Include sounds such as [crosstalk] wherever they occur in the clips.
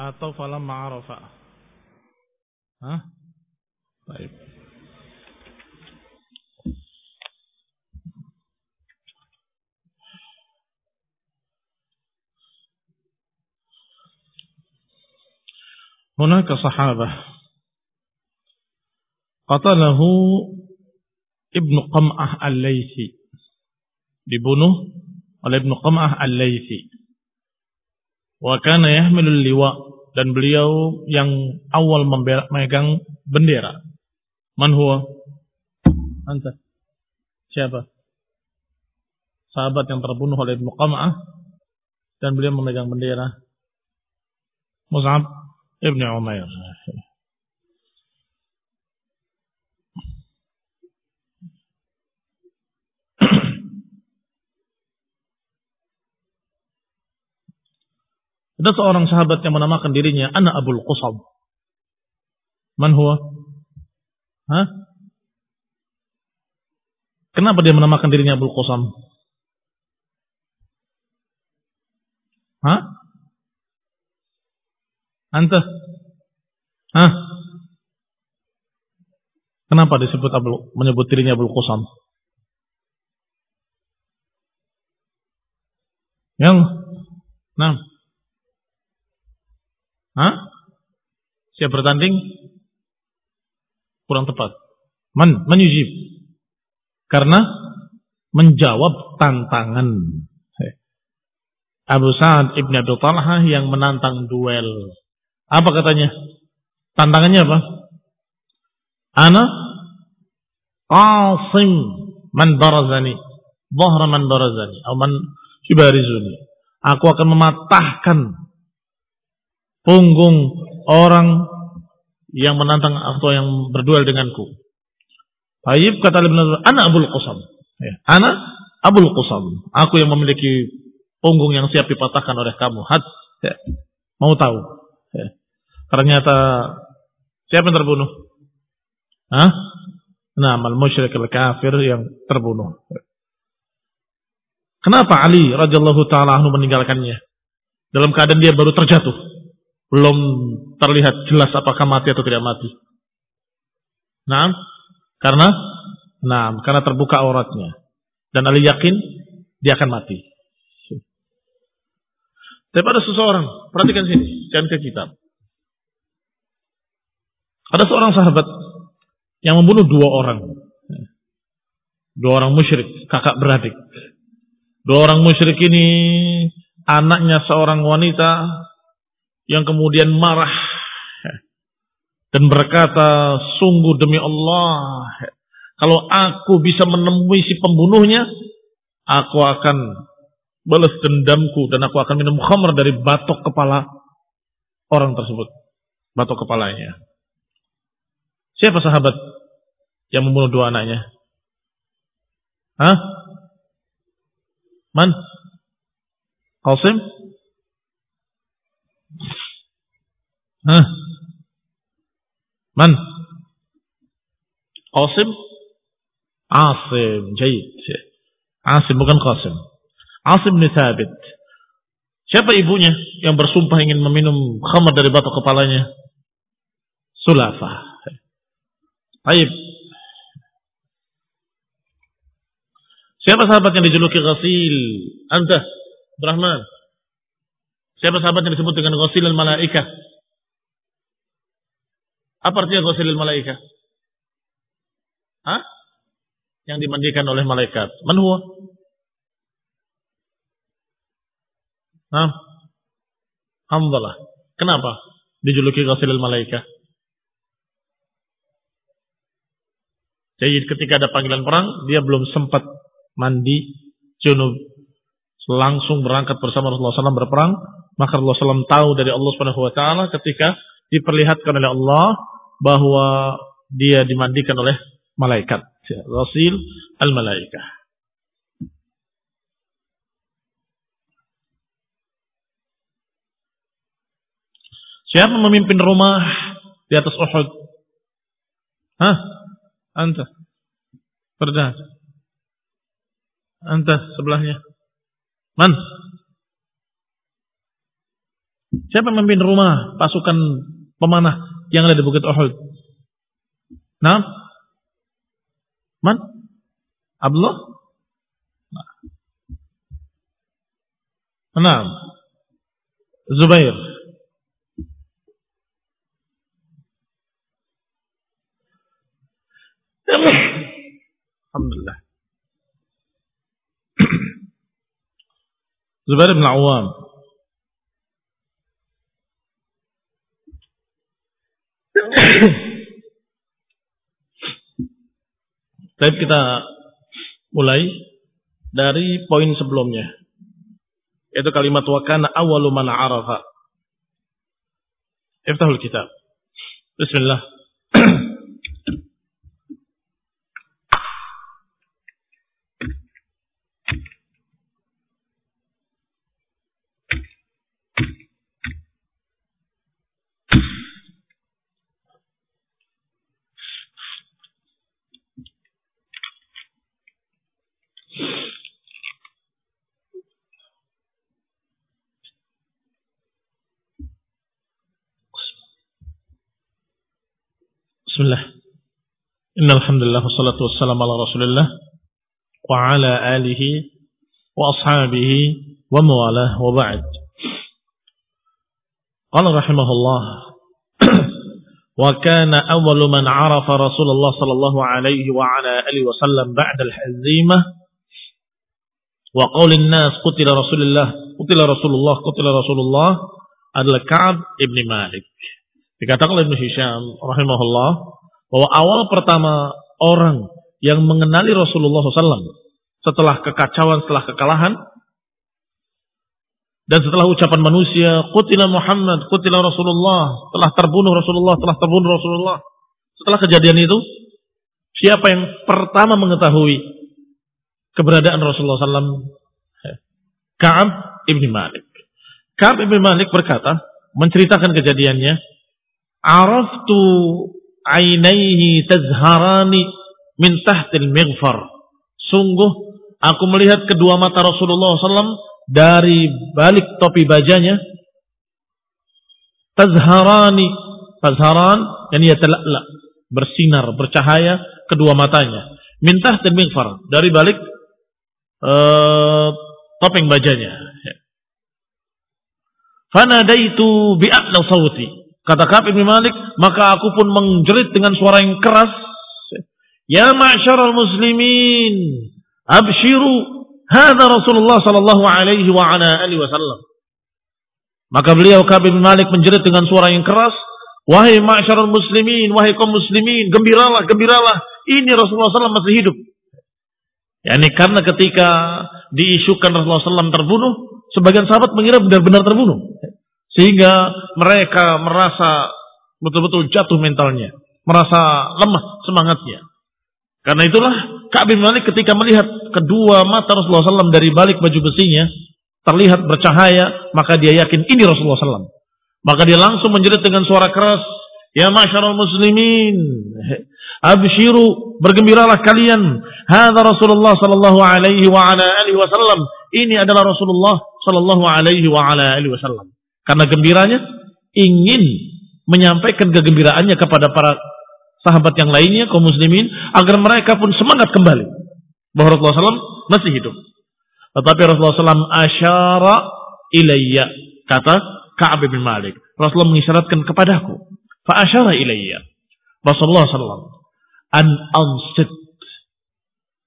atau falam ma'arofa. Hah? Baik. هناك صحابة قتله ابن قمعة الليثي ببنه ولا ابن قمعة الليثي وكان يحمل اللواء dan beliau yang awal memegang bendera. Man huwa? Anta. Siapa? Sahabat yang terbunuh oleh Ibnu Qam'ah dan beliau memegang bendera. Mus'ab Ibn Umair. Ada seorang sahabat yang menamakan dirinya Anak Abul Qusam. Man huwa? Hah? Kenapa dia menamakan dirinya Abul Qusam? Hah? Anta? Hah? Kenapa disebut Abul, menyebut dirinya Abul Qusam? Yang? Nah. Hah? Siap bertanding? Kurang tepat. Man, menyujib. Karena menjawab tantangan. Abu Sa'ad ibn Abi Talha yang menantang duel. Apa katanya? Tantangannya apa? Ana qasim man barazani. Dhahra man barazani. Atau man. Aku akan mematahkan punggung orang yang menantang atau yang berduel denganku. Taib kata Ibn anak Abul Qusam. Ya. Anak Abul Qusam. Aku yang memiliki punggung yang siap dipatahkan oleh kamu. Had, ya. Mau tahu? Ya. Ternyata siapa yang terbunuh? Hah? Nah, al musyrik al kafir yang terbunuh. Kenapa Ali radhiyallahu taala meninggalkannya? Dalam keadaan dia baru terjatuh belum terlihat jelas apakah mati atau tidak mati. Nah, karena nah, karena terbuka auratnya. Dan Ali yakin dia akan mati. Tapi ada seseorang, perhatikan sini, jangan ke kitab. Ada seorang sahabat yang membunuh dua orang. Dua orang musyrik, kakak beradik. Dua orang musyrik ini anaknya seorang wanita yang kemudian marah dan berkata, sungguh demi Allah, kalau aku bisa menemui si pembunuhnya, aku akan balas dendamku dan aku akan minum khamr dari batok kepala orang tersebut. Batok kepalanya. Siapa sahabat yang membunuh dua anaknya? Hah? Man? Qasim? Hah? Man? Qasim? Asim, jayid. Asim bukan Qasim. Asim bin Thabit. Siapa ibunya yang bersumpah ingin meminum khamar dari batok kepalanya? Sulafa. Baik. Siapa sahabat yang dijuluki Ghasil? Anta, Brahman. Siapa sahabat yang disebut dengan Ghasilul Malaikah? Apa artinya ghusilil malaika? Hah? Yang dimandikan oleh malaikat. Man huwa? Hah? Hamdalah. Kenapa dijuluki ghusilil malaika? Jadi ketika ada panggilan perang, dia belum sempat mandi junub. Langsung berangkat bersama Rasulullah SAW berperang. Maka Rasulullah SAW tahu dari Allah Subhanahu ketika diperlihatkan oleh Allah bahwa dia dimandikan oleh malaikat. Rasul al-malaikah. Siapa memimpin rumah di atas Uhud? Hah? Anta. Perdah. Anta sebelahnya. Man? Siapa memimpin rumah pasukan pemanah yang ada di Bukit Uhud? Nah, man? Abdullah? Nah, Zubair. Alhamdulillah. Zubair bin Awam. Baik kita mulai dari poin sebelumnya. Yaitu kalimat wa kana awwalu man arafa. Iftahul kitab. Bismillah. Bismillah. Innal hamdalillah wassalatu wassalamu ala Rasulillah wa ala alihi wa ashabihi wa mawalah wa ba'd. Qala rahimahullah wa kana awwalu man 'arafa Rasulullah sallallahu alaihi wa ala alihi wa sallam ba'da al-hazimah wa qawli an-nas qutila Rasulullah qutila Rasulullah qutila Rasulullah adalah Ka'ab ibn Malik. Dikatakan oleh Ibn Hisham rahimahullah bahwa awal pertama orang yang mengenali Rasulullah SAW setelah kekacauan, setelah kekalahan, dan setelah ucapan manusia, Qutila Muhammad, Qutila Rasulullah, telah terbunuh Rasulullah, telah terbunuh Rasulullah. Setelah kejadian itu, siapa yang pertama mengetahui keberadaan Rasulullah SAW? Ka'ab ibn Malik. Ka'ab ibn Malik berkata, menceritakan kejadiannya, Araftu ainaihi tazharani min tahtil mighfar. Sungguh aku melihat kedua mata Rasulullah SAW dari balik topi bajanya. Tazharani. Tazharan yang ia telak bersinar, bercahaya kedua matanya. Min tahtil mighfar. Dari balik uh, topeng bajanya. Fanadaitu bi'a'la sawti. Kata Ka'ab bin Malik, maka aku pun menjerit dengan suara yang keras. Ya ma'syaral muslimin, abshiru, hadha Rasulullah sallallahu alaihi wa ala alihi wasallam. Maka beliau Ka'ab bin Malik menjerit dengan suara yang keras, wahai ma'syaral muslimin, wahai kaum muslimin, gembiralah, gembiralah, ini Rasulullah SAW masih hidup. Ya, ini karena ketika diisukan Rasulullah SAW terbunuh, sebagian sahabat mengira benar-benar terbunuh. Sehingga mereka merasa betul-betul jatuh mentalnya. Merasa lemah semangatnya. Karena itulah Ka'ab bin Malik ketika melihat kedua mata Rasulullah SAW dari balik baju besinya. Terlihat bercahaya. Maka dia yakin ini Rasulullah SAW. Maka dia langsung menjerit dengan suara keras. Ya masyarakat muslimin. Abshiru. Bergembiralah kalian. Hada Rasulullah sallallahu alaihi wa ala alihi wasallam. Ini adalah Rasulullah sallallahu alaihi wa ala alihi wasallam. Karena gembiranya ingin menyampaikan kegembiraannya kepada para sahabat yang lainnya, kaum muslimin, agar mereka pun semangat kembali. Bahwa Rasulullah SAW masih hidup. Tetapi Rasulullah SAW asyara ilayya. Kata Ka'ab bin Malik. Rasulullah mengisyaratkan kepadaku. Fa asyara ilayya. Rasulullah SAW. An ansit.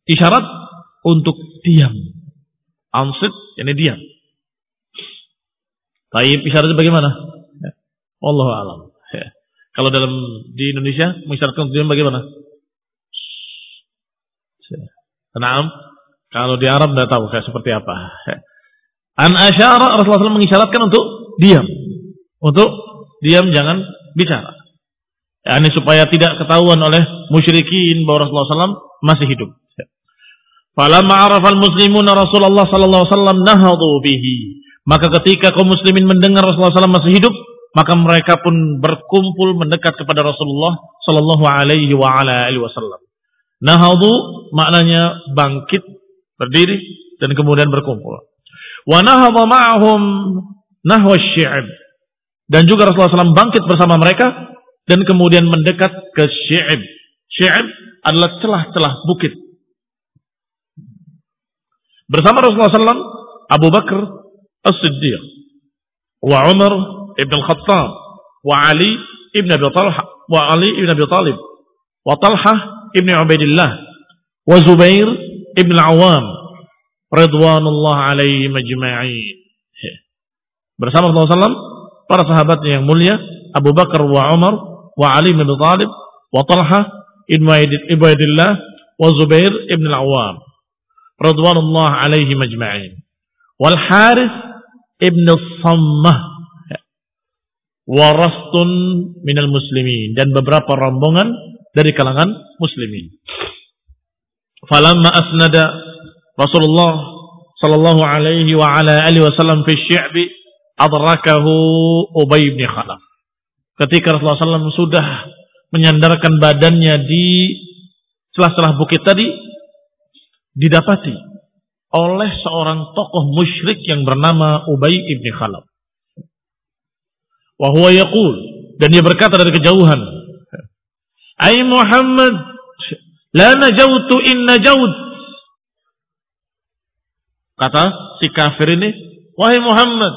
Isyarat untuk diam. Ansit, ini diam. Tapi isyaratnya bagaimana? Ya. Allah alam. Ya. Kalau dalam di Indonesia mengisyaratkan tujuan bagaimana? Naam. Kalau di Arab tidak tahu kayak seperti apa. Ya. An asyara Rasulullah SAW mengisyaratkan untuk diam. Untuk diam jangan bicara. Ya, ini supaya tidak ketahuan oleh musyrikin bahwa Rasulullah SAW masih hidup. Falamma arafal muslimun Rasulullah sallallahu alaihi wasallam nahadu bihi. Maka ketika kaum muslimin mendengar Rasulullah SAW masih hidup, maka mereka pun berkumpul mendekat kepada Rasulullah Sallallahu Alaihi Wasallam. Nahadu maknanya bangkit, berdiri dan kemudian berkumpul. Wa nahadha ma'ahum nahwa Dan juga Rasulullah SAW bangkit bersama mereka dan kemudian mendekat ke Syi'ib. Syi'ib adalah celah-celah bukit. Bersama Rasulullah SAW, Abu Bakar As-Siddiq, wa Umar ibn Khattab, wa Ali ibn Abi Talha, wa Ali ibn Abi Talib, wa Talha ibn Ubaidillah, wa Zubair ibn Awam, Ridwanullah alaihi majma'in. Bersama Rasulullah SAW, para sahabatnya yang mulia, Abu Bakar wa Umar, wa Ali bin Talib, wa Talha ibn Ubaidillah, wa Zubair ibn Awam. Radwanullah alaihi majma'in. Wal Harith ibn Sammah warastun minal muslimin dan beberapa rombongan dari kalangan muslimin. Falamma asnada Rasulullah sallallahu alaihi wa ala alihi wasallam fi syi'bi adrakahu Ubay bin Khalaf. Ketika Rasulullah SAW sudah menyandarkan badannya di celah-celah bukit tadi, didapati oleh seorang tokoh musyrik yang bernama Ubay ibn Khalaf. Wahwa yaqul dan dia berkata dari kejauhan, "Ai Muhammad, la najautu in najaut." Kata si kafir ini, "Wahai Muhammad,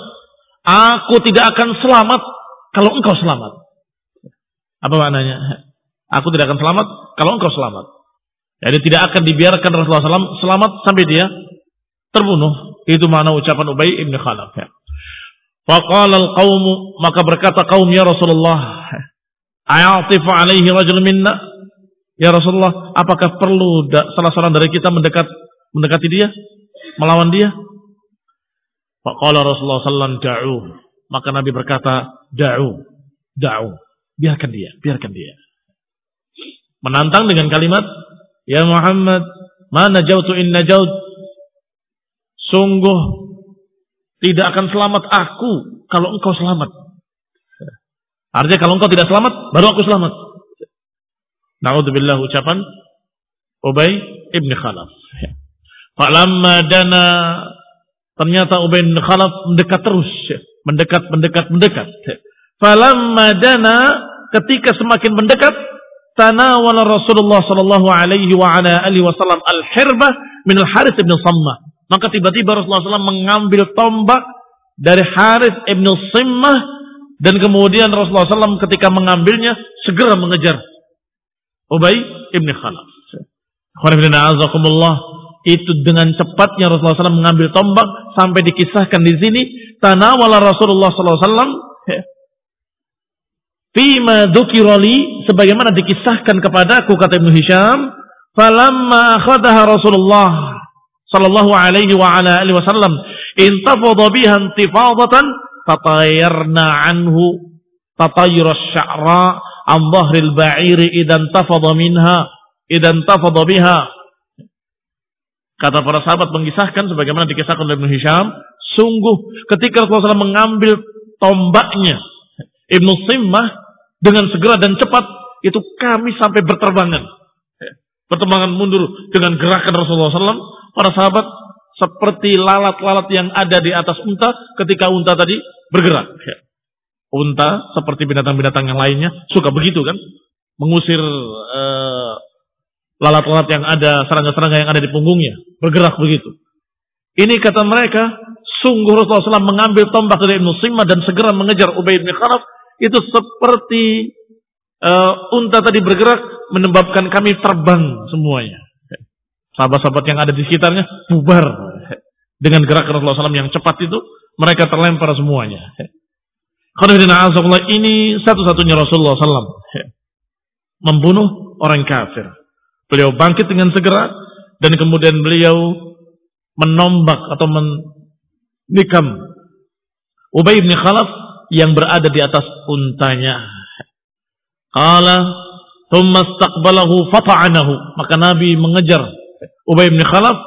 aku tidak akan selamat kalau engkau selamat." Apa maknanya? Aku tidak akan selamat kalau engkau selamat. Jadi tidak akan dibiarkan Rasulullah SAW selamat sampai dia terbunuh. Itu mana ucapan Ubay ibn Khalaf. Ya. Faqala al-qawmu, maka berkata kaum ya Rasulullah, ayatifu alaihi rajul minna? Ya Rasulullah, apakah perlu salah seorang dari kita mendekat mendekati dia, melawan dia? Faqala Rasulullah sallallahu da'u. Maka Nabi berkata, da'u, da'u. Biarkan dia, biarkan dia. Menantang dengan kalimat Ya Muhammad, mana jauh in najaut? Sungguh tidak akan selamat aku kalau engkau selamat. Artinya kalau engkau tidak selamat, baru aku selamat. Na'udzubillah ucapan Ubay ibn Khalaf. Falamma dana ternyata Ubay ibn Khalaf mendekat terus, mendekat, mendekat, mendekat. Falamma dana ketika semakin mendekat tanawala Rasulullah sallallahu alaihi wa ala alihi wasallam al-hirbah min al-Harith ibn Sammah. Maka tiba-tiba Rasulullah SAW mengambil tombak dari Harith ibn Sammah dan kemudian Rasulullah SAW ketika mengambilnya segera mengejar Ubay ibn Khalaf. Itu dengan cepatnya Rasulullah SAW mengambil tombak sampai dikisahkan di sini tanawala Rasulullah SAW Fima dzukirali sebagaimana dikisahkan kepadaku kata Ibnu Hisham, falamma akhadaha Rasulullah sallallahu alaihi wa ala alihi wasallam intafadha biha intifadatan fatayarna anhu tatayra asy-sya'ra an dhahril ba'iri idan tafadha minha idan tafadha biha Kata para sahabat mengisahkan sebagaimana dikisahkan oleh Ibnu Hisham, sungguh ketika Rasulullah mengambil tombaknya Ibnu Simmah dengan segera dan cepat itu kami sampai berterbangan. Berterbangan mundur dengan gerakan Rasulullah SAW. Para sahabat seperti lalat-lalat yang ada di atas unta ketika unta tadi bergerak. Unta seperti binatang-binatang yang lainnya suka begitu kan, mengusir eh, lalat-lalat yang ada, serangga-serangga yang ada di punggungnya, bergerak begitu. Ini kata mereka, sungguh Rasulullah SAW mengambil tombak dari Ibn dan segera mengejar Ubay bin Khalaf itu seperti uh, unta tadi bergerak menyebabkan kami terbang semuanya. Sahabat-sahabat yang ada di sekitarnya bubar dengan gerakan Rasulullah SAW yang cepat itu mereka terlempar semuanya. Ini satu-satunya Rasulullah SAW membunuh orang kafir. Beliau bangkit dengan segera dan kemudian beliau menombak atau menikam Ubay bin Khalaf yang berada di atas untanya. Qala thumma istaqbalahu fata'anahu. Maka Nabi mengejar Ubay bin Khalaf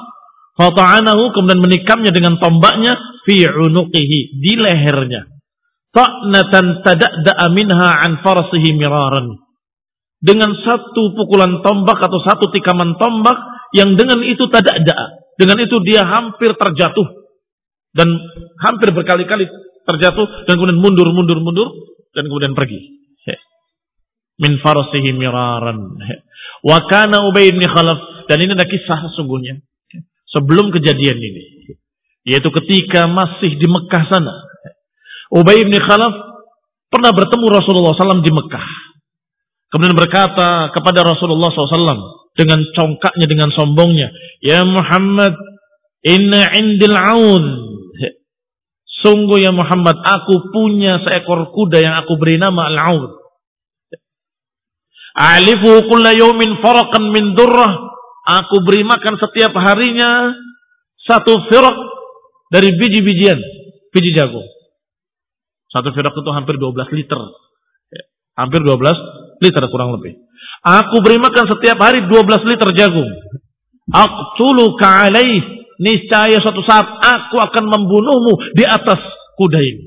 fata'anahu kemudian menikamnya dengan tombaknya fi unuqihi di lehernya. Ta'natan tada'da'a minha an farasihi miraran. Dengan satu pukulan tombak atau satu tikaman tombak yang dengan itu tada'da'a. Dengan itu dia hampir terjatuh dan hampir berkali-kali terjatuh dan kemudian mundur, mundur, mundur dan kemudian pergi. Min farasihi miraran. Wa kana Ubay bin Khalaf dan ini ada kisah sesungguhnya sebelum kejadian ini. Yaitu ketika masih di Mekah sana. Ubay bin Khalaf pernah bertemu Rasulullah SAW di Mekah. Kemudian berkata kepada Rasulullah SAW dengan congkaknya, dengan sombongnya. Ya Muhammad, inna indil aun Sungguh ya Muhammad, aku punya seekor kuda yang aku beri nama Al-Aud. Alifu kulla yawmin farakan min durrah. Aku beri makan setiap harinya satu firak dari biji-bijian, biji jagung. Satu firak itu hampir 12 liter. Hampir 12 liter kurang lebih. Aku beri makan setiap hari 12 liter jagung. Aqtulu ka'alaih niscaya suatu saat aku akan membunuhmu di atas kuda ini.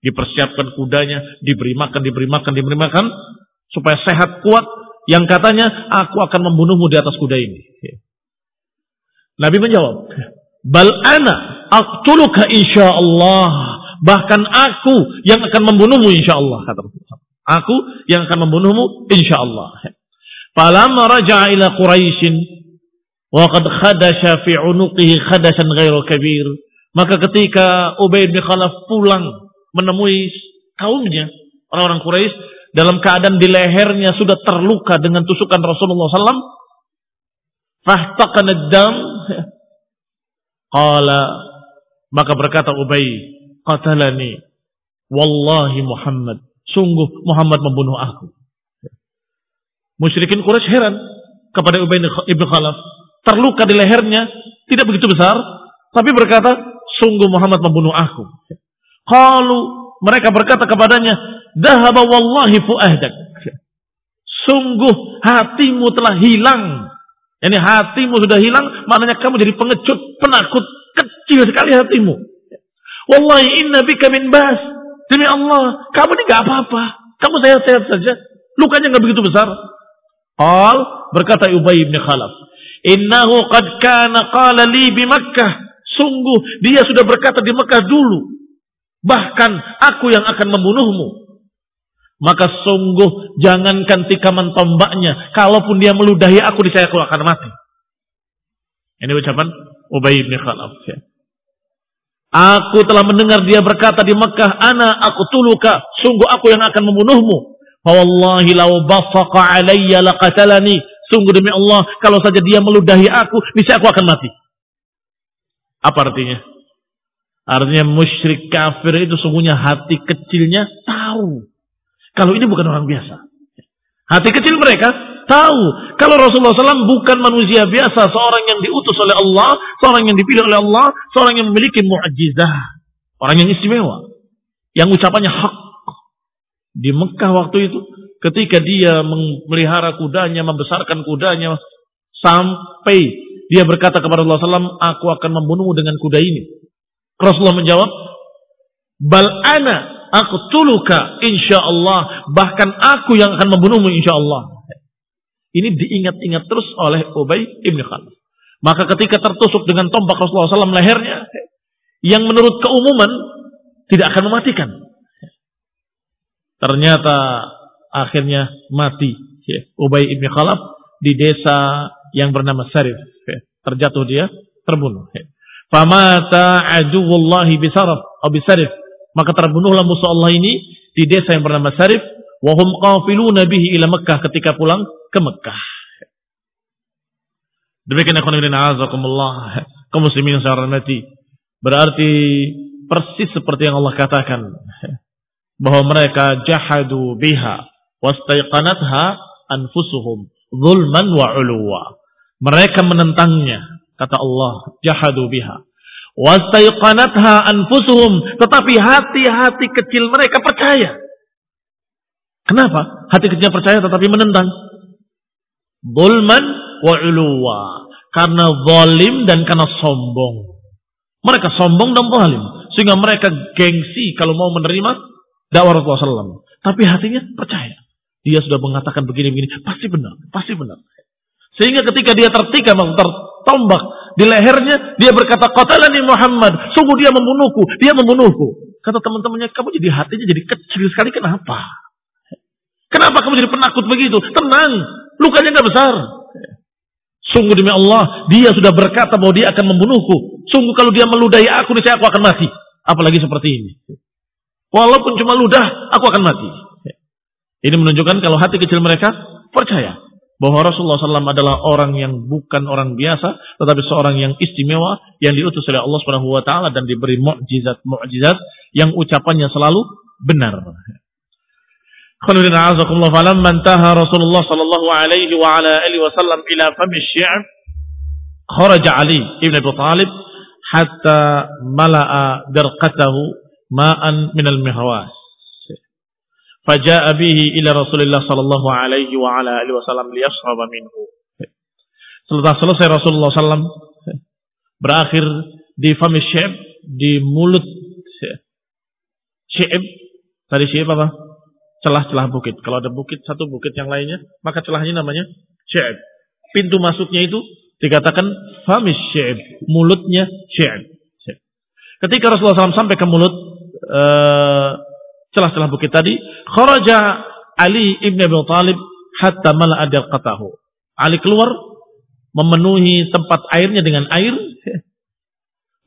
Dipersiapkan kudanya, diberi makan, diberi makan, diberi makan, supaya sehat kuat, yang katanya aku akan membunuhmu di atas kuda ini. Nabi menjawab, Bal ana aqtuluka insyaallah. Bahkan aku yang akan membunuhmu insyaallah kata Aku yang akan membunuhmu insyaallah. Falamma raja'a ila Quraisy Wa qad khadasha fi unuqihi khadasan ghairu kabir. Maka ketika Ubay bin Khalaf pulang menemui kaumnya, orang-orang Quraisy dalam keadaan di lehernya sudah terluka dengan tusukan Rasulullah SAW. Fahtaqan dam Qala maka berkata Ubay, qatalani wallahi Muhammad. Sungguh Muhammad membunuh aku. Musyrikin Quraisy heran kepada Ubay bin Khalaf terluka di lehernya, tidak begitu besar, tapi berkata, sungguh Muhammad membunuh aku. Kalau mereka berkata kepadanya, dahaba wallahi fu'ahdak. Sungguh hatimu telah hilang. Ini hatimu sudah hilang, maknanya kamu jadi pengecut, penakut, kecil sekali hatimu. Wallahi inna bika min bas. Demi Allah, kamu ini gak apa-apa. Kamu sehat-sehat saja. Lukanya gak begitu besar. Al berkata Ubay bin Khalaf. Innahu qad kana qala li bi Makkah. Sungguh dia sudah berkata di Mekah dulu. Bahkan aku yang akan membunuhmu. Maka sungguh jangankan tikaman tombaknya. Kalaupun dia meludahi aku, saya aku akan mati. Ini ucapan Ubay bin Khalaf. Ya. Aku telah mendengar dia berkata di Mekah, Ana aku tuluka, sungguh aku yang akan membunuhmu. Fawallahi lau basaqa alayya laqatalani. Sungguh demi Allah, kalau saja dia meludahi aku, niscaya aku akan mati. Apa artinya? Artinya musyrik kafir itu sungguhnya hati kecilnya tahu. Kalau ini bukan orang biasa. Hati kecil mereka tahu. Kalau Rasulullah SAW bukan manusia biasa. Seorang yang diutus oleh Allah. Seorang yang dipilih oleh Allah. Seorang yang memiliki mu'ajizah. Orang yang istimewa. Yang ucapannya hak. Di Mekah waktu itu ketika dia memelihara kudanya, membesarkan kudanya, sampai dia berkata kepada Allah SAW, aku akan membunuhmu dengan kuda ini. Rasulullah menjawab, bal ana aku tuluka insya Allah, bahkan aku yang akan membunuhmu insya Allah. Ini diingat-ingat terus oleh Ubay ibn Khalaf. Maka ketika tertusuk dengan tombak Rasulullah SAW lehernya, yang menurut keumuman tidak akan mematikan. Ternyata akhirnya mati. Ya. Ubay ibn Khalaf di desa yang bernama Sarif. Ya. Terjatuh dia, terbunuh. Ya. Famata aduwullahi bisaraf atau bisarif. Maka terbunuhlah musuh Allah ini di desa yang bernama Sarif. Wahum qafiluna bihi ila Mekah ketika pulang ke Mekah. Demikian akan azakumullah kaum muslimin saya hormati. Berarti persis seperti yang Allah katakan bahwa mereka jahadu biha wastaiqanatha anfusuhum zulman wa uluwa. Mereka menentangnya, kata Allah, jahadu biha. Wastaiqanatha anfusuhum, tetapi hati-hati kecil mereka percaya. Kenapa? Hati kecil percaya tetapi menentang. Zulman wa uluwa. Karena zalim dan karena sombong. Mereka sombong dan zalim. Sehingga mereka gengsi kalau mau menerima dakwah Rasulullah SAW. Tapi hatinya percaya. Dia sudah mengatakan begini-begini, pasti benar, pasti benar. Sehingga ketika dia tertikam, tertombak di lehernya, dia berkata, Qatalani Muhammad, sungguh dia membunuhku, dia membunuhku. Kata teman-temannya, kamu jadi hatinya jadi kecil sekali. Kenapa? Kenapa kamu jadi penakut begitu? Tenang, lukanya nggak besar. Sungguh demi Allah, dia sudah berkata bahwa dia akan membunuhku. Sungguh kalau dia meludahi aku, saya aku akan mati. Apalagi seperti ini. Walaupun cuma ludah, aku akan mati. Ini menunjukkan kalau hati kecil mereka percaya bahwa Rasulullah SAW adalah orang yang bukan orang biasa, tetapi seorang yang istimewa yang diutus oleh Allah Subhanahu Wa Taala dan diberi mukjizat-mukjizat yang ucapannya selalu benar. Khalidina azakumullah falamma intaha Rasulullah sallallahu alaihi wa ala alihi wasallam ila fam asy-syi'r kharaja Ali ibn Abi Thalib hatta mala'a dirqatahu ma'an min al-mihwas faja'a bihi ila Rasulillah sallallahu alaihi wa ala alihi wasallam liyashraba minhu setelah selesai Rasulullah sallam berakhir di fam asy di mulut syi'ib tadi syi'ib apa celah-celah bukit. Kalau ada bukit satu bukit yang lainnya, maka celahnya namanya syi'ib. Pintu masuknya itu dikatakan famis syi'ib, mulutnya syi'ib. Ketika Rasulullah SAW sampai ke mulut celah celah-celah bukit tadi, kharaja Ali ibn Abi Thalib hatta mala adil qatahu. Ali keluar memenuhi tempat airnya dengan air.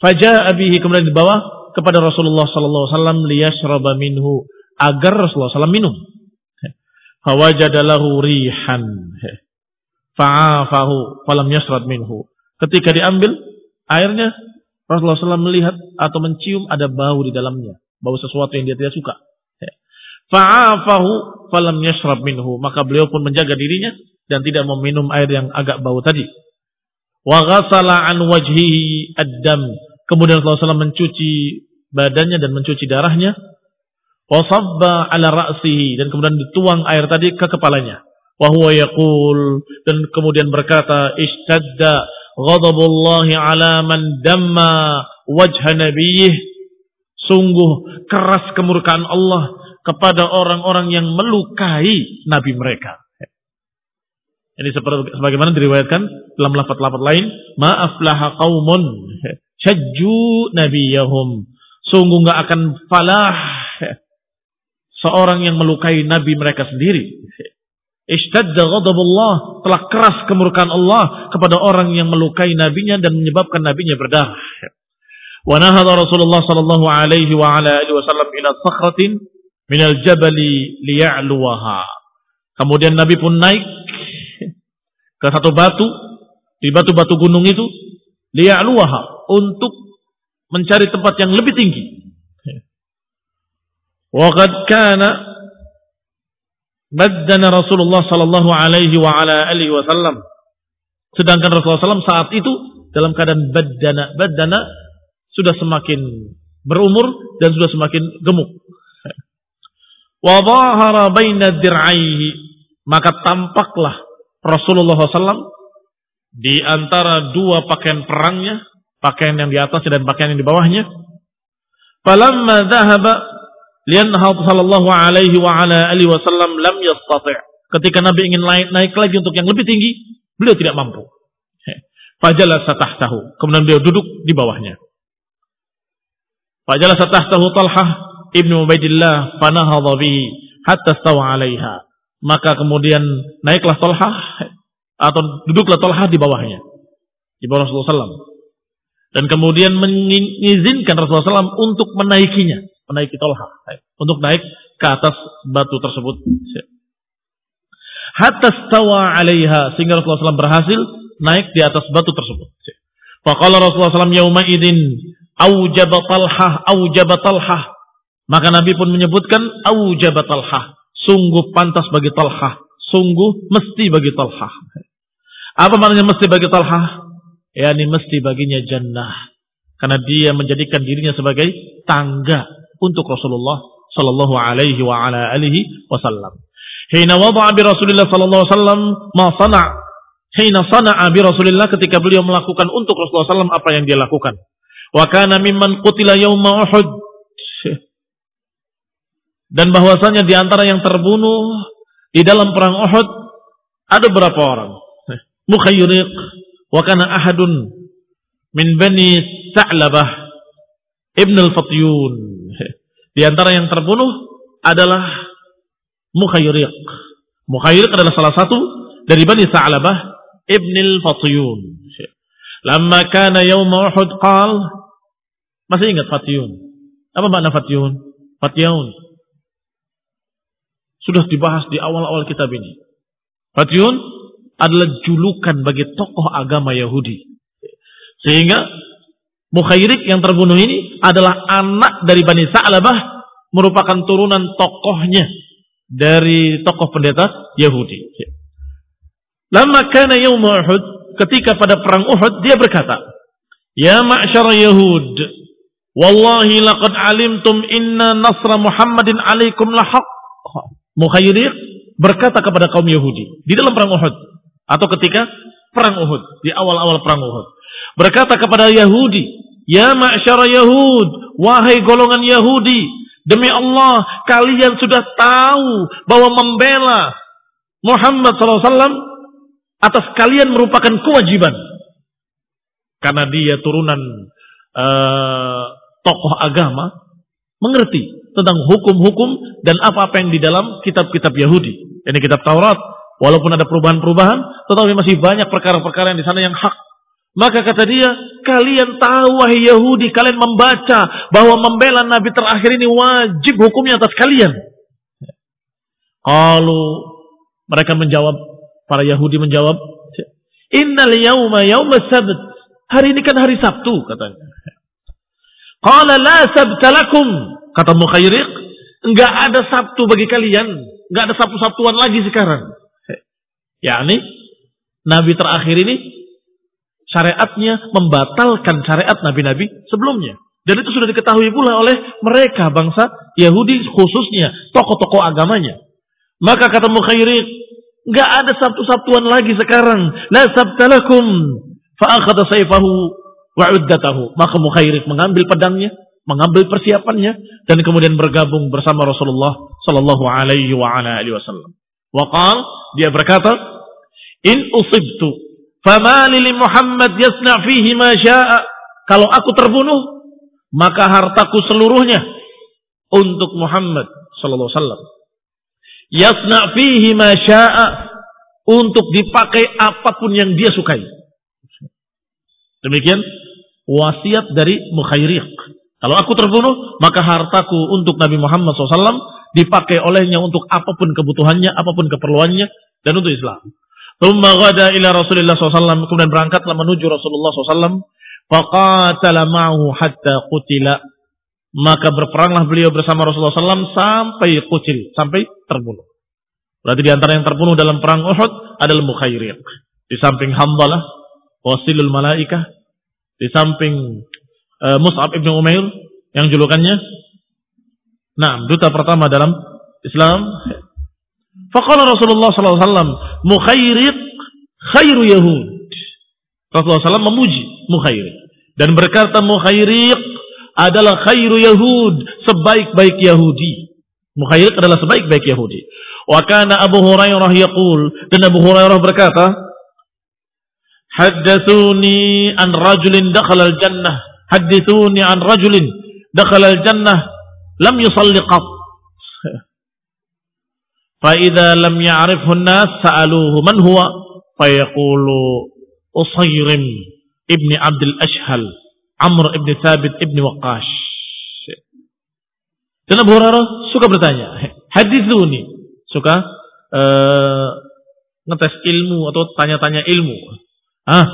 Faja'a bihi kemudian dibawa kepada Rasulullah sallallahu alaihi wasallam liyashraba minhu agar Rasulullah SAW minum. Fawajadalahu rihan. Fa'afahu falam yasrad minhu. Ketika diambil airnya, Rasulullah SAW melihat atau mencium ada bau di dalamnya. Bau sesuatu yang dia tidak suka. Fa'afahu falam yasrab minhu. Maka beliau pun menjaga dirinya dan tidak meminum air yang agak bau tadi. Wa ghasala an wajhihi ad-dam. Kemudian Rasulullah SAW mencuci badannya dan mencuci darahnya wasabba ala ra'sihi dan kemudian dituang air tadi ke kepalanya wa huwa yaqul dan kemudian berkata istadda ghadabullahi ala man damma wajha nabiyih sungguh keras kemurkaan Allah kepada orang-orang yang melukai nabi mereka ini seperti sebagaimana diriwayatkan dalam lafaz-lafaz lain ma'aflaha qaumun syajju nabiyahum sungguh enggak akan falah seorang yang melukai nabi mereka sendiri. Ishtadda ghadabullah, telah keras kemurkaan Allah kepada orang yang melukai nabinya dan menyebabkan nabinya berdarah. Wa nahadha Rasulullah sallallahu alaihi wa ala alihi wasallam ila sakhratin minal jabali liya'luwaha. Kemudian Nabi pun naik ke satu batu, di batu-batu gunung itu, liya'luwaha, untuk mencari tempat yang lebih tinggi. Waqad kana baddana Rasulullah sallallahu alaihi wa ala alihi wasallam. Sedangkan Rasulullah SAW saat itu dalam keadaan badana, badana sudah semakin berumur dan sudah semakin gemuk. Wa maka tampaklah Rasulullah SAW di antara dua pakaian perangnya, pakaian yang di atas dan pakaian yang di bawahnya. Falamma dhahaba Liannahu sallallahu alaihi wa ala alihi lam yastati'. Ketika Nabi ingin naik, naik lagi untuk yang lebih tinggi, beliau tidak mampu. Fajalasa tahtahu. Kemudian beliau duduk di bawahnya. Fajalasa tahtahu Talhah ibnu Ubaidillah fanahadha bihi hatta stawa 'alaiha. Maka kemudian naiklah Talhah atau duduklah Talhah di bawahnya. Di bawah Rasulullah SAW. Dan kemudian mengizinkan Rasulullah SAW untuk menaikinya menaiki tolha untuk naik ke atas batu tersebut. Hatta stawa alaiha sehingga Rasulullah SAW berhasil naik di atas batu tersebut. Faqala Rasulullah SAW yauma idin aujaba talhah aujaba. Maka Nabi pun menyebutkan aujaba talhah. Sungguh pantas bagi talhah. Sungguh mesti bagi talhah. Apa maknanya mesti bagi talhah? Ya ini mesti baginya jannah. Karena dia menjadikan dirinya sebagai tangga untuk Rasulullah sallallahu alaihi wa alihi wasallam. Hina wada'a bi Rasulillah sallallahu alaihi wasallam ma sana' hina sana'a bi Rasulillah ketika beliau melakukan untuk Rasulullah sallam apa yang dia lakukan. Wa kana mimman qutila yauma Uhud. Dan bahwasanya di antara yang terbunuh di dalam perang Uhud ada berapa orang? Mukhayyiriq wa kana ahadun min bani Sa'labah Ibn al-Fatyun Di antara yang terbunuh adalah Mukhayriq. Mukhayriq adalah salah satu dari Bani Sa'labah Ibn al-Fatiyun. Lama kana yawm Uhud qal Masih ingat Fatiyun? Apa makna Fatiyun? Fatiyun. Sudah dibahas di awal-awal kitab ini. Fatiyun adalah julukan bagi tokoh agama Yahudi. Sehingga Mukhairik yang terbunuh ini adalah anak dari Bani Sa'labah merupakan turunan tokohnya dari tokoh pendeta Yahudi. Lama kana yawm Uhud, ketika pada perang Uhud dia berkata, "Ya ma'syar Yahud, wallahi laqad alimtum inna nasra Muhammadin alaikum lahaq." Mukhairik berkata kepada kaum Yahudi di dalam perang Uhud atau ketika perang Uhud, di awal-awal perang Uhud. Berkata kepada Yahudi, Ya ma'syara Yahud, wahai golongan Yahudi, demi Allah kalian sudah tahu bahwa membela Muhammad SAW atas kalian merupakan kewajiban. Karena dia turunan uh, tokoh agama, mengerti tentang hukum-hukum dan apa-apa yang di dalam kitab-kitab Yahudi. Ini kitab Taurat, walaupun ada perubahan-perubahan, tetapi masih banyak perkara-perkara yang di sana yang hak maka kata dia, kalian tahu wahai Yahudi, kalian membaca bahwa membela Nabi terakhir ini wajib hukumnya atas kalian. Kalau mereka menjawab, para Yahudi menjawab, Innal yawma yawma sabt. Hari ini kan hari Sabtu katanya. Qala la sabta lakum. Kata Mukhayriq, enggak ada Sabtu bagi kalian. Enggak ada Sabtu-Sabtuan lagi sekarang. Ya ini Nabi terakhir ini syariatnya membatalkan syariat nabi-nabi sebelumnya. Dan itu sudah diketahui pula oleh mereka bangsa Yahudi khususnya tokoh-tokoh agamanya. Maka kata Mukhairid, nggak ada sabtu-sabtuan lagi sekarang. La sabtalakum fa'akhadha sayfahu wa'uddatahu. Maka Mukhairid mengambil pedangnya, mengambil persiapannya dan kemudian bergabung bersama Rasulullah sallallahu alaihi wa ala alihi wasallam. Waqal dia berkata, "In usibtu Famali li Muhammad yasna fihi ma sya'a. Kalau aku terbunuh, maka hartaku seluruhnya untuk Muhammad sallallahu alaihi wasallam. Yasna fihi ma sya'a untuk dipakai apa pun yang dia sukai. Demikian wasiat dari Mukhairiq. Kalau aku terbunuh, maka hartaku untuk Nabi Muhammad SAW dipakai olehnya untuk apa pun kebutuhannya, apa pun keperluannya, dan untuk Islam. Thumma ghada ila Rasulullah SAW. Kemudian berangkatlah menuju Rasulullah SAW. Faqatala ma'hu hatta qutila. Maka berperanglah beliau bersama Rasulullah SAW sampai kucil, sampai terbunuh. Berarti di antara yang terbunuh dalam perang Uhud adalah Mukhairiq. Di samping Hamdalah, Wasilul Malaikah, di samping uh, Mus'ab ibn Umair yang julukannya Nah, duta pertama dalam Islam Faqala Rasulullah SAW, Mukhairid khairu Yahud. Rasulullah SAW memuji Mukhairid. Dan berkata Mukhairid adalah khairu Yahud, sebaik-baik Yahudi. Mukhairid adalah sebaik-baik Yahudi. Wa kana Abu Hurairah yaqul dan Abu Hurairah berkata, Haddatsuni an rajulin dakhala al-jannah hadithuni an rajulin dakhal al-jannah lam yusalli qat. Fa idza lam ya'rifhu an-nas sa'aluhu man huwa fa yaqulu usayrim ibni abdul ashhal amr ibni thabit ibni waqash dan Abu Hurairah suka bertanya hadithuni suka uh, ngetes ilmu atau tanya-tanya ilmu. Ah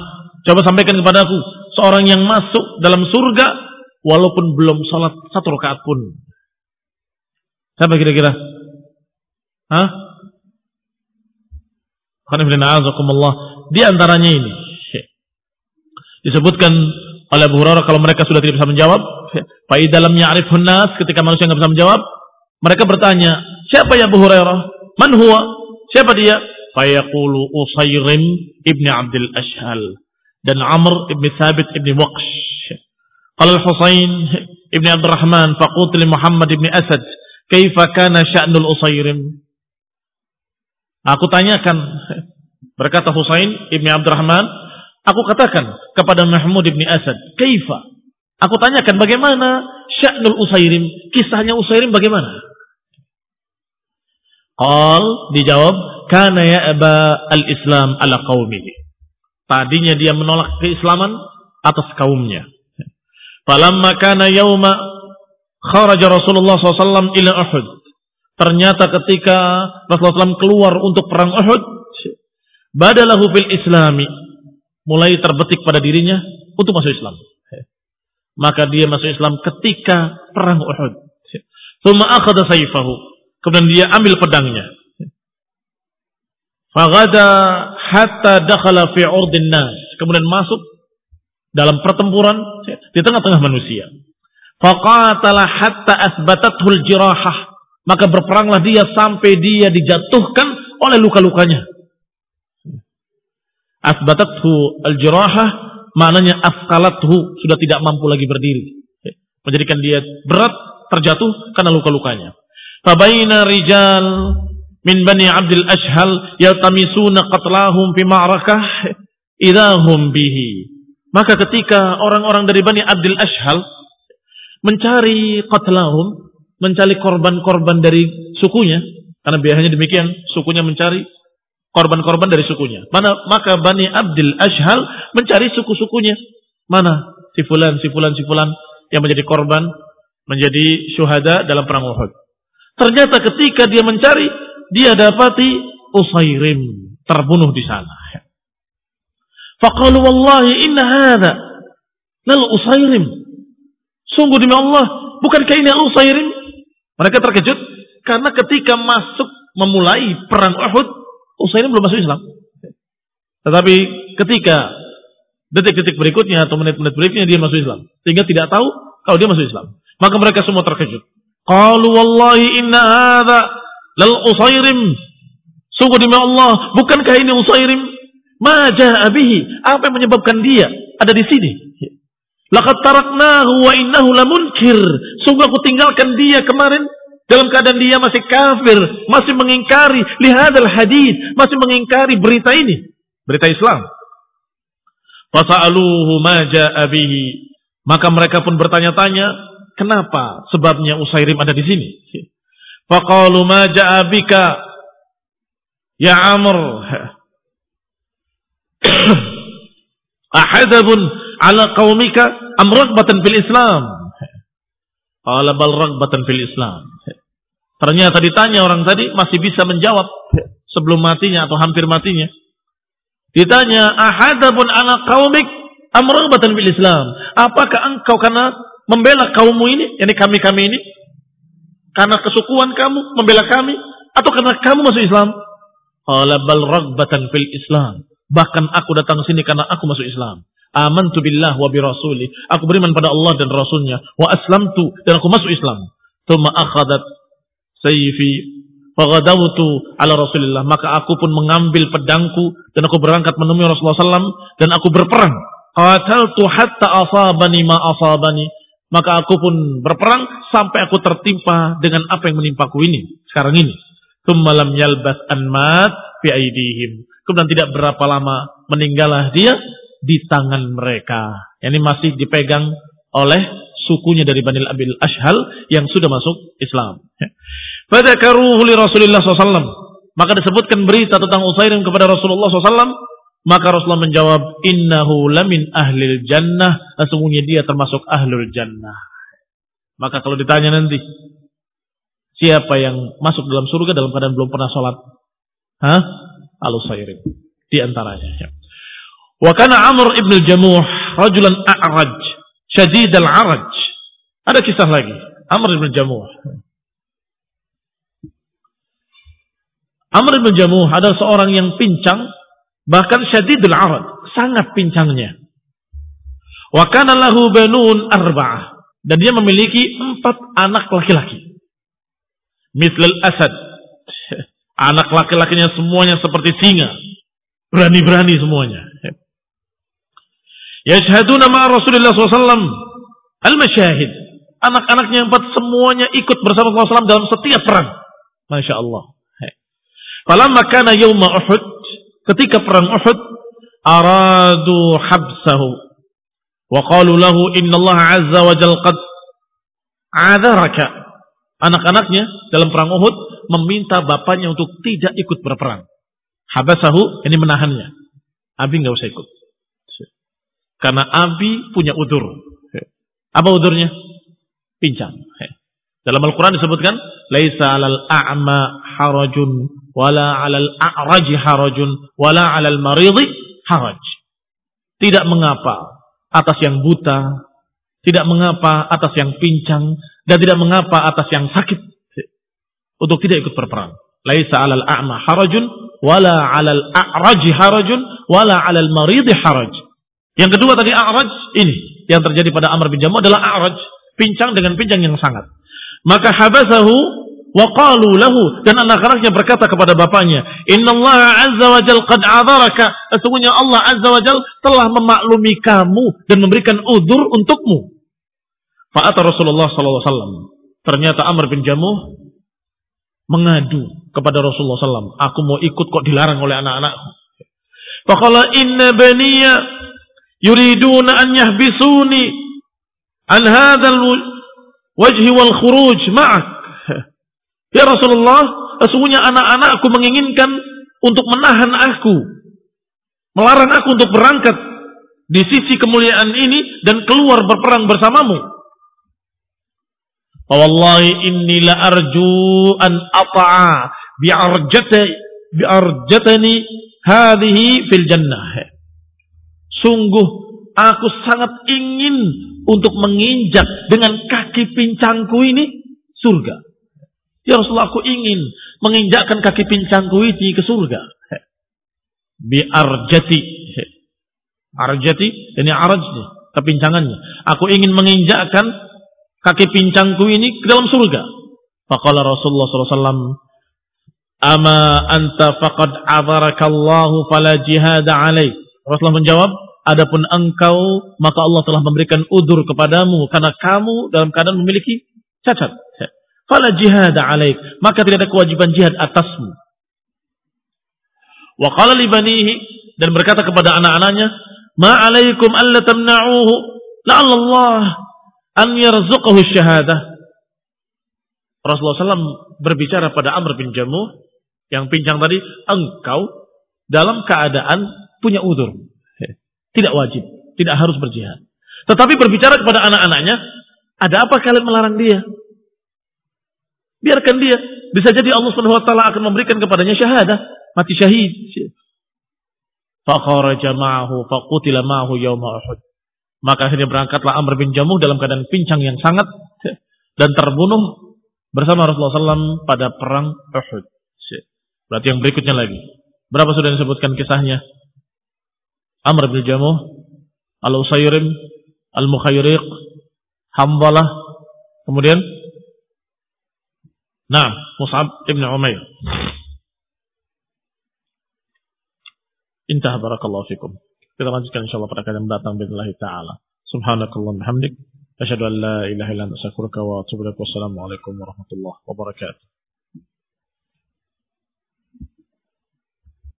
coba sampaikan kepada aku seorang yang masuk dalam surga walaupun belum sholat satu rakaat pun. Siapa kira-kira? Hah? Di antaranya ini. Disebutkan oleh Abu Hurairah kalau mereka sudah tidak bisa menjawab. Fai dalam ya'rifun nas ketika manusia tidak bisa menjawab. Mereka bertanya, siapa ya Abu Hurairah? Man huwa? Siapa dia? Fayaqulu Usayrim ibn Abdul Ashhal. Dan Amr ibn Thabit ibn Waqsh. Qala al-Husain ibn Abdul Rahman faqut li Muhammad ibn Asad. Kaifa kana sya'nul Usayrim? Aku tanyakan, berkata Husain ibni Abdurrahman, aku katakan kepada Mahmud ibni Asad, kaifa? Aku tanyakan bagaimana sya'nul Usairim? Kisahnya Usairim bagaimana? Qal dijawab, kana ya aba al-Islam ala qaumihi. Tadinya dia menolak keislaman atas kaumnya. Falamma kana yauma kharaja Rasulullah SAW ila Uhud. Ternyata ketika Rasulullah SAW keluar untuk perang Uhud, badalahu fil islami. Mulai terbetik pada dirinya untuk masuk Islam. Maka dia masuk Islam ketika perang Uhud. Thumma akhada sayfahu. Kemudian dia ambil pedangnya. Fagada hatta dakhala fi urdin nas. Kemudian masuk dalam pertempuran di tengah-tengah manusia. Faqatala hatta asbatathul jirahah. Maka berperanglah dia sampai dia dijatuhkan oleh luka-lukanya. Asbatathu al-jirahah maknanya afkalathu sudah tidak mampu lagi berdiri. Menjadikan dia berat terjatuh karena luka-lukanya. Fabaina rijal min bani Abdul Ashhal yaltamisuna qatlahum fi ma'rakah idahum bihi. Maka ketika orang-orang dari Bani Abdul Ashhal mencari qatlahum, mencari korban-korban dari sukunya, karena biasanya demikian, sukunya mencari korban-korban dari sukunya. Mana maka Bani Abdul Ashhal mencari suku-sukunya. Mana si fulan, si fulan, si fulan yang menjadi korban, menjadi syuhada dalam perang Uhud. Ternyata ketika dia mencari, dia dapati Usairim terbunuh di sana. Faqalu wallahi inna hadha lal Usairim. Sungguh demi Allah, bukankah ini Usairim? Mereka terkejut karena ketika masuk memulai perang Uhud, Usairim belum masuk Islam. Tetapi ketika detik-detik berikutnya atau menit-menit berikutnya dia masuk Islam. Sehingga tidak tahu kalau dia masuk Islam. Maka mereka semua terkejut. Qalu wallahi inna hadha lal Usairim. Sungguh demi Allah, bukankah ini Usairim? Ma bihi. Apa yang menyebabkan dia ada di sini? Laqad taraknahu wa innahu lamunkir. Sungguh aku tinggalkan dia kemarin dalam keadaan dia masih kafir, masih mengingkari lihadal hadis, masih mengingkari berita ini, berita Islam. Fasa'aluhu maja abihi. Maka mereka pun bertanya-tanya, kenapa sebabnya Usairim ada di sini? Faqalu maja abika ya Amr. [clears throat] Ahadabun ala qaumika am ragbatan fil Islam? Qala bal ragbatan fil Islam. Ternyata ditanya orang tadi masih bisa menjawab sebelum matinya atau hampir matinya. Ditanya, ahadabun ala qaumik am ragbatan fil Islam? Apakah engkau karena membela kaummu ini, yani kami-kami ini? Karena kesukuan kamu membela kami atau karena kamu masuk Islam? Qala bal ragbatan fil Islam. Bahkan aku datang sini karena aku masuk Islam. Amantu billah wa bi rasuli. Aku beriman pada Allah dan Rasulnya. Wa aslamtu. Dan aku masuk Islam. Thumma akhadat sayfi. Fagadawtu ala Rasulillah. Maka aku pun mengambil pedangku. Dan aku berangkat menemui Rasulullah SAW. Dan aku berperang. Qataltu hatta asabani ma asabani. Maka aku pun berperang sampai aku tertimpa dengan apa yang menimpaku ini. Sekarang ini. Thumma lam yalbas anmat fi aidihim. Kemudian tidak berapa lama meninggallah dia di tangan mereka. Ini masih dipegang oleh sukunya dari Banil Abil Ashhal yang sudah masuk Islam. Pada li Rasulullah SAW. Maka disebutkan berita tentang Usairim kepada Rasulullah SAW. Maka Rasulullah menjawab, Innahu lamin ahlil jannah. Sesungguhnya dia termasuk ahlul jannah. Maka kalau ditanya nanti, siapa yang masuk dalam surga dalam keadaan belum pernah sholat? Hah? Al-Usairim. Di antaranya. Wa kana Amr ibn al-Jamuh rajulan a'raj, syadid al-araj. Ada kisah lagi. Amr ibn al-Jamuh. Amr ibn Jamuh adalah seorang yang pincang, bahkan syadid al-araj, sangat pincangnya. Wa kana lahu banun arba'ah. Dan dia memiliki empat anak laki-laki. Mislal asad. [laughs] Anak laki-lakinya semuanya seperti singa. Berani-berani semuanya. Yashhaduna ma Rasulullah SAW al-masyahid. Anak-anaknya empat semuanya ikut bersama Rasulullah SAW dalam setiap perang. Masya Allah. Falamma kana yawma Uhud. Ketika perang Uhud. Aradu habsahu. Wa qalu lahu inna Allah azza wa jal qad adaraka. Anak-anaknya dalam perang Uhud meminta bapaknya untuk tidak ikut berperang. Habasahu ini menahannya. Abi nggak usah ikut. Karena Abi punya udur. Apa udurnya? Pincang. Dalam Al-Quran disebutkan, Laisa alal a'ma harajun, wala alal a'raji harajun, wala alal maridi haraj. Tidak mengapa atas yang buta, tidak mengapa atas yang pincang, dan tidak mengapa atas yang sakit untuk tidak ikut berperang. Laisa alal a'ma harajun, wala alal a'raji harajun, wala alal maridi haraj. Yang kedua tadi a'raj ini yang terjadi pada Amr bin Jamu adalah a'raj, pincang dengan pincang yang sangat. Maka habasahu wa qalu lahu dan anak-anaknya berkata kepada bapaknya, "Innallaha azza wa jalla qad a'dharaka." Sesungguhnya Allah azza wa jalla telah memaklumi kamu dan memberikan udur untukmu. Fa'ata Rasulullah wasallam. Ternyata Amr bin Jamuh mengadu kepada Rasulullah SAW. Aku mau ikut kok dilarang oleh anak-anakku. Faqala inna baniya yuriduna an yahbisuni an hadzal wajhi wal khuruj ma'ak. Ya Rasulullah, sesungguhnya anak-anakku menginginkan untuk menahan aku, melarang aku untuk berangkat di sisi kemuliaan ini dan keluar berperang bersamamu. Wallahi inni la arju an ata'a bi'arjati bi'arjatani hadhihi fil jannah. Sungguh aku sangat ingin untuk menginjak dengan kaki pincangku ini surga. Ya Rasulullah aku ingin menginjakkan kaki pincangku ini ke surga. Bi arjati. Ini arajnya, kepincangannya. Aku ingin menginjakkan kaki pincangku ini ke dalam surga. Faqala Rasulullah SAW, Ama anta faqad azarakallahu fala jihada alaih. Rasulullah menjawab, Adapun engkau, maka Allah telah memberikan udur kepadamu karena kamu dalam keadaan memiliki cacat. Fala jihad alaik, maka tidak ada kewajiban jihad atasmu. Wa qala li banihi dan berkata kepada anak-anaknya, "Ma alaikum alla tamna'uhu la'alla Allah an yarzuqahu syahadah." Rasulullah SAW berbicara pada Amr bin Jamuh yang pincang tadi, engkau dalam keadaan punya udur. Tidak wajib, tidak harus berjihad. Tetapi berbicara kepada anak-anaknya, ada apa kalian melarang dia? Biarkan dia. Bisa jadi Allah Subhanahu wa taala akan memberikan kepadanya syahadah, mati syahid. Fakharaja ma'ahu faqutila ma'ahu yawma Uhud. Maka akhirnya berangkatlah Amr bin Jamuh dalam keadaan pincang yang sangat dan terbunuh bersama Rasulullah SAW pada perang Uhud. Berarti yang berikutnya lagi. Berapa sudah disebutkan kisahnya? Amr bin Jamuh, Al-Usayrim, Al-Mukhayriq, Hambalah, kemudian Nah, Mus'ab ibn Umair. Intah barakallahu fikum. Kita lanjutkan insyaallah pada kali mendatang billahi taala. Subhanakallah bihamdik asyhadu an la ilaha illa anta astaghfiruka wa atubu ilaik. Wassalamu alaikum warahmatullahi wabarakatuh.